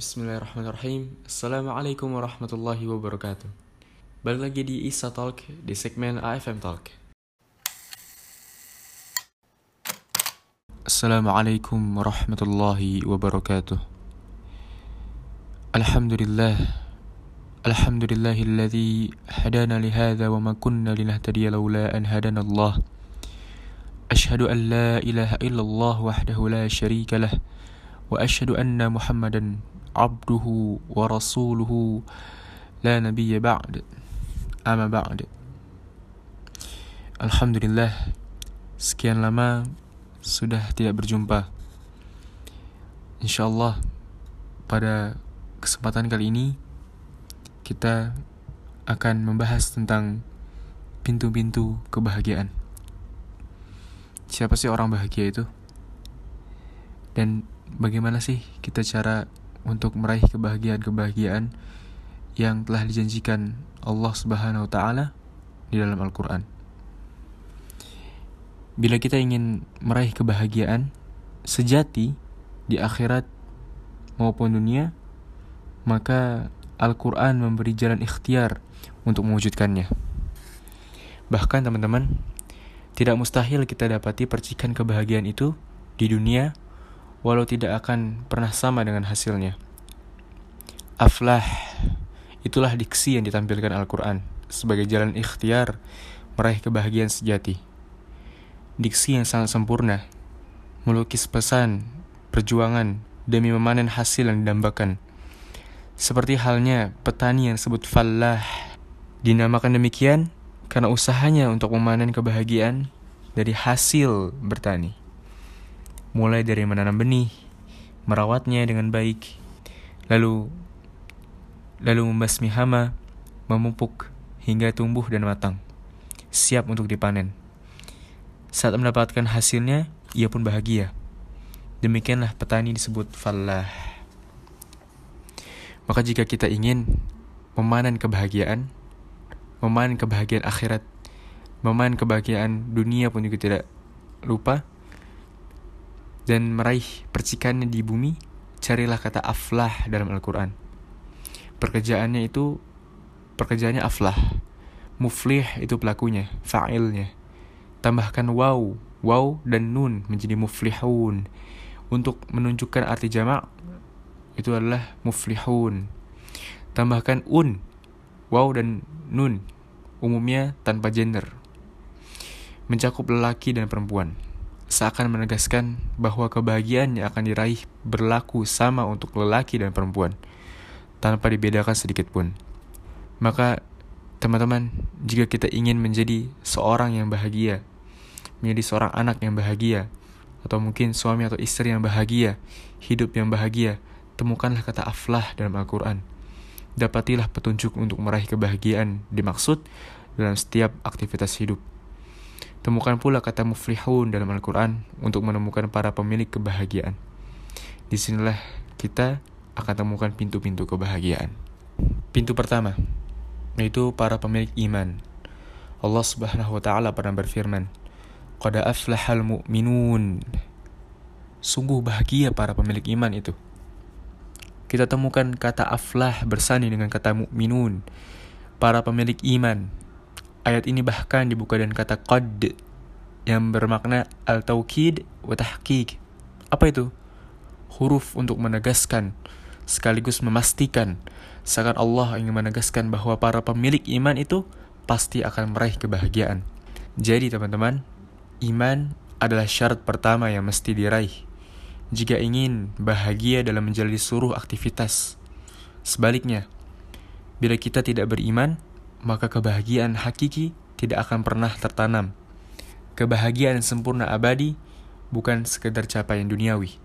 بسم الله الرحمن الرحيم السلام عليكم ورحمة الله وبركاته بل لقي دي إيسا تالك دي سيكمين AFM تالك السلام عليكم ورحمة الله وبركاته الحمد لله الحمد لله الذي هدانا لهذا وما كنا لنهتدي لولا أن هدانا الله أشهد أن لا إله إلا الله وحده لا شريك له واشهد ان محمدا عبده ورسوله لا نبي بعد اما بعد Alhamdulillah sekian lama sudah tidak berjumpa Insyaallah pada kesempatan kali ini kita akan membahas tentang pintu-pintu kebahagiaan Siapa sih orang bahagia itu? Dan bagaimana sih kita cara untuk meraih kebahagiaan-kebahagiaan yang telah dijanjikan Allah Subhanahu wa taala di dalam Al-Qur'an. Bila kita ingin meraih kebahagiaan sejati di akhirat maupun dunia, maka Al-Qur'an memberi jalan ikhtiar untuk mewujudkannya. Bahkan teman-teman, tidak mustahil kita dapati percikan kebahagiaan itu di dunia walau tidak akan pernah sama dengan hasilnya. Aflah, itulah diksi yang ditampilkan Al-Quran sebagai jalan ikhtiar meraih kebahagiaan sejati. Diksi yang sangat sempurna, melukis pesan, perjuangan, demi memanen hasil yang didambakan. Seperti halnya petani yang disebut fallah, dinamakan demikian karena usahanya untuk memanen kebahagiaan dari hasil bertani mulai dari menanam benih, merawatnya dengan baik, lalu lalu membasmi hama, memupuk hingga tumbuh dan matang, siap untuk dipanen. Saat mendapatkan hasilnya, ia pun bahagia. Demikianlah petani disebut fallah. Maka jika kita ingin memanen kebahagiaan, memanen kebahagiaan akhirat, memanen kebahagiaan dunia pun juga tidak lupa, dan meraih percikannya di bumi, carilah kata aflah dalam Al-Quran. Pekerjaannya itu, pekerjaannya aflah. Muflih itu pelakunya, fa'ilnya. Tambahkan waw, waw dan nun menjadi muflihun. Untuk menunjukkan arti jamak, itu adalah muflihun. Tambahkan un, waw dan nun, umumnya tanpa gender. Mencakup lelaki dan perempuan seakan menegaskan bahwa kebahagiaan yang akan diraih berlaku sama untuk lelaki dan perempuan, tanpa dibedakan sedikit pun. Maka, teman-teman, jika kita ingin menjadi seorang yang bahagia, menjadi seorang anak yang bahagia, atau mungkin suami atau istri yang bahagia, hidup yang bahagia, temukanlah kata aflah dalam Al-Quran. Dapatilah petunjuk untuk meraih kebahagiaan dimaksud dalam setiap aktivitas hidup. Temukan pula kata muflihun dalam Al-Quran untuk menemukan para pemilik kebahagiaan. Di sinilah kita akan temukan pintu-pintu kebahagiaan. Pintu pertama, yaitu para pemilik iman. Allah subhanahu wa ta'ala pernah berfirman, Qada aflahal mu'minun. Sungguh bahagia para pemilik iman itu. Kita temukan kata aflah bersani dengan kata mu'minun. Para pemilik iman, Ayat ini bahkan dibuka dengan kata qad yang bermakna al-taukid wa tahqiq. Apa itu? Huruf untuk menegaskan sekaligus memastikan seakan Allah ingin menegaskan bahwa para pemilik iman itu pasti akan meraih kebahagiaan. Jadi teman-teman, iman adalah syarat pertama yang mesti diraih jika ingin bahagia dalam menjalani seluruh aktivitas. Sebaliknya, bila kita tidak beriman, maka kebahagiaan hakiki tidak akan pernah tertanam. Kebahagiaan sempurna abadi bukan sekedar capaian duniawi.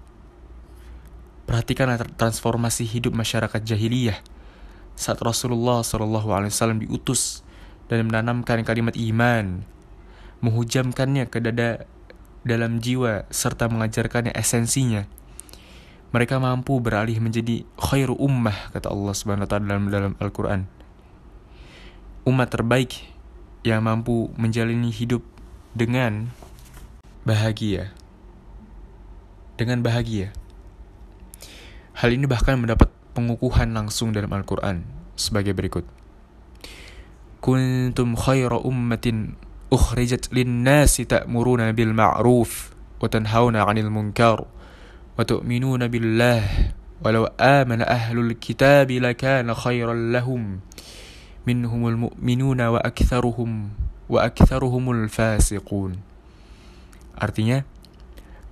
Perhatikanlah transformasi hidup masyarakat jahiliyah saat Rasulullah SAW diutus dan menanamkan kalimat iman, menghujamkannya ke dada dalam jiwa serta mengajarkannya esensinya. Mereka mampu beralih menjadi khairu ummah kata Allah Subhanahu wa taala dalam dalam Al-Qur'an umat terbaik yang mampu menjalani hidup dengan bahagia. Dengan bahagia. Hal ini bahkan mendapat pengukuhan langsung dalam Al-Quran sebagai berikut. Kuntum khaira ummatin ukhrijat linnasi ta'muruna bil ma'ruf wa tanhauna 'anil munkar wa tu'minuna billah walau amana ahlul kitab lakana khairan lahum minhumul aktharuhum wa aktharuhumul fasiqun. Artinya,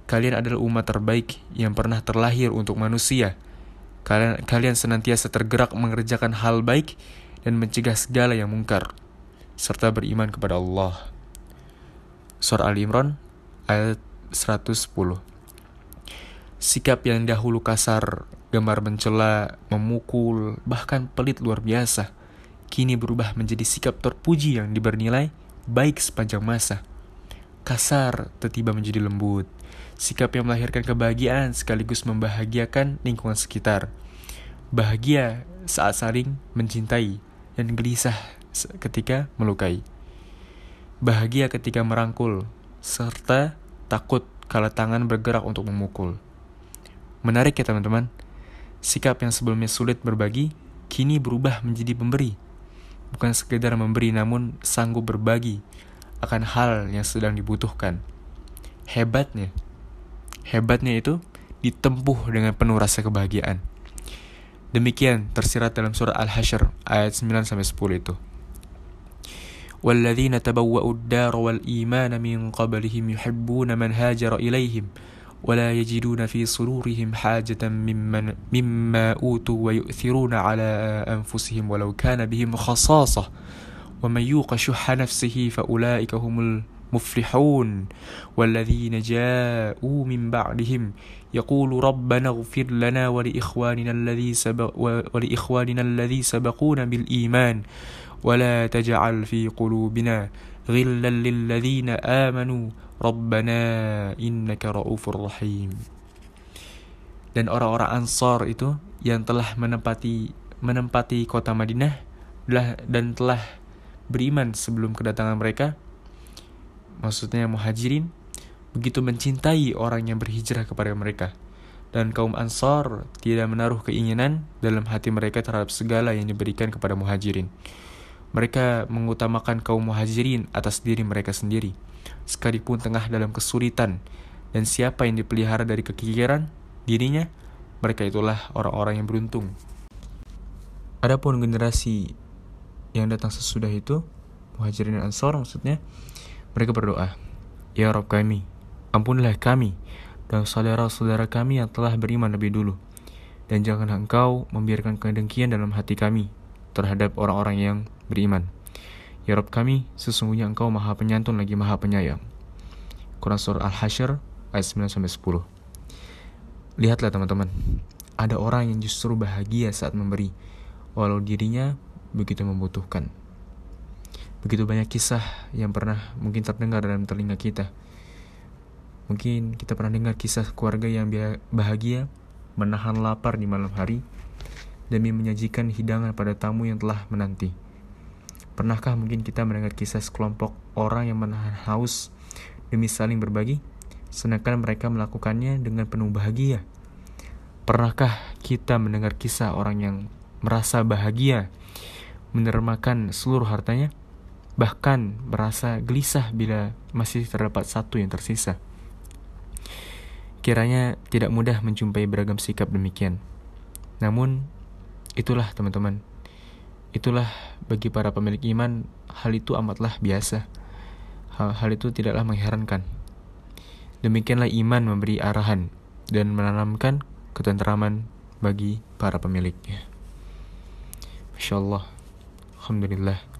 kalian adalah umat terbaik yang pernah terlahir untuk manusia. Kalian, kalian senantiasa tergerak mengerjakan hal baik dan mencegah segala yang mungkar, serta beriman kepada Allah. Surah Al Imran ayat 110 Sikap yang dahulu kasar, gemar mencela, memukul, bahkan pelit luar biasa, kini berubah menjadi sikap terpuji yang dibernilai baik sepanjang masa. Kasar tiba-tiba menjadi lembut, sikap yang melahirkan kebahagiaan sekaligus membahagiakan lingkungan sekitar. Bahagia saat saling mencintai dan gelisah ketika melukai. Bahagia ketika merangkul, serta takut kalau tangan bergerak untuk memukul. Menarik ya teman-teman, sikap yang sebelumnya sulit berbagi, kini berubah menjadi pemberi Bukan sekedar memberi namun sanggup berbagi akan hal yang sedang dibutuhkan. Hebatnya, Hebatnya itu ditempuh dengan penuh rasa kebahagiaan. Demikian tersirat dalam surah Al-Hasyr ayat 9 sampai 10 itu. والذين تبوأوا الدار والإيمان من قبلهم يحبون من هاجر إليهم ولا يجدون في صدورهم حاجة ممن مما أوتوا ويؤثرون على أنفسهم ولو كان بهم خصاصة. ومن يوق شح نفسه فأولئك هم مفلحون والذين جاءوا من بعدهم. يقول ربنا اغفر لنا ولإخواننا الذي سبق ولإخواننا الذي سبقونا بالإيمان ولا تجعل في قلوبنا غلا للذين آمنوا ربنا إنك رؤوف رحيم dan orang-orang Ansar itu yang telah menempati menempati kota Madinah dan telah beriman sebelum kedatangan mereka maksudnya muhajirin, begitu mencintai orang yang berhijrah kepada mereka. Dan kaum ansar tidak menaruh keinginan dalam hati mereka terhadap segala yang diberikan kepada muhajirin. Mereka mengutamakan kaum muhajirin atas diri mereka sendiri, sekalipun tengah dalam kesulitan, dan siapa yang dipelihara dari kekikiran dirinya, mereka itulah orang-orang yang beruntung. Adapun generasi yang datang sesudah itu, muhajirin dan ansar maksudnya, mereka berdoa, Ya Rob kami, ampunilah kami dan saudara-saudara kami yang telah beriman lebih dulu. Dan jangan engkau membiarkan kedengkian dalam hati kami terhadap orang-orang yang beriman. Ya Rob kami, sesungguhnya engkau maha penyantun lagi maha penyayang. Quran Surah Al-Hasyr ayat 9-10 Lihatlah teman-teman, ada orang yang justru bahagia saat memberi, walau dirinya begitu membutuhkan. Begitu banyak kisah yang pernah mungkin terdengar dalam telinga kita. Mungkin kita pernah dengar kisah keluarga yang bahagia menahan lapar di malam hari demi menyajikan hidangan pada tamu yang telah menanti. Pernahkah mungkin kita mendengar kisah sekelompok orang yang menahan haus demi saling berbagi, sedangkan mereka melakukannya dengan penuh bahagia? Pernahkah kita mendengar kisah orang yang merasa bahagia menermakan seluruh hartanya? bahkan merasa gelisah bila masih terdapat satu yang tersisa. Kiranya tidak mudah menjumpai beragam sikap demikian. Namun, itulah teman-teman. Itulah bagi para pemilik iman, hal itu amatlah biasa. Hal, hal itu tidaklah mengherankan. Demikianlah iman memberi arahan dan menanamkan ketenteraman bagi para pemiliknya. Masya Allah. Alhamdulillah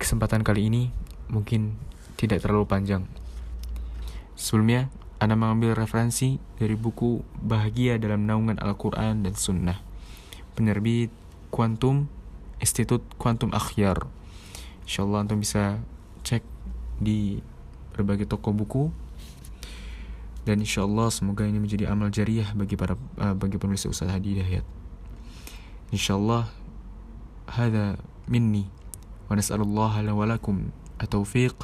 kesempatan kali ini mungkin tidak terlalu panjang. Sebelumnya, Anda mengambil referensi dari buku Bahagia dalam Naungan Al-Quran dan Sunnah penerbit Quantum Institut Quantum Akhyar. Insyaallah antum bisa cek di berbagai toko buku dan insyaallah semoga ini menjadi amal jariah bagi para uh, bagi penulis usaha di Dahiyat. Insyaallah hada minni wa nas'alullah lana wa lakum at-taufiq.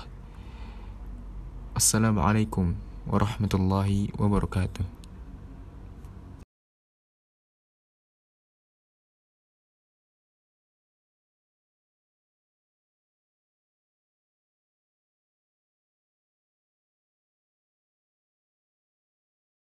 Assalamualaikum warahmatullahi wabarakatuh.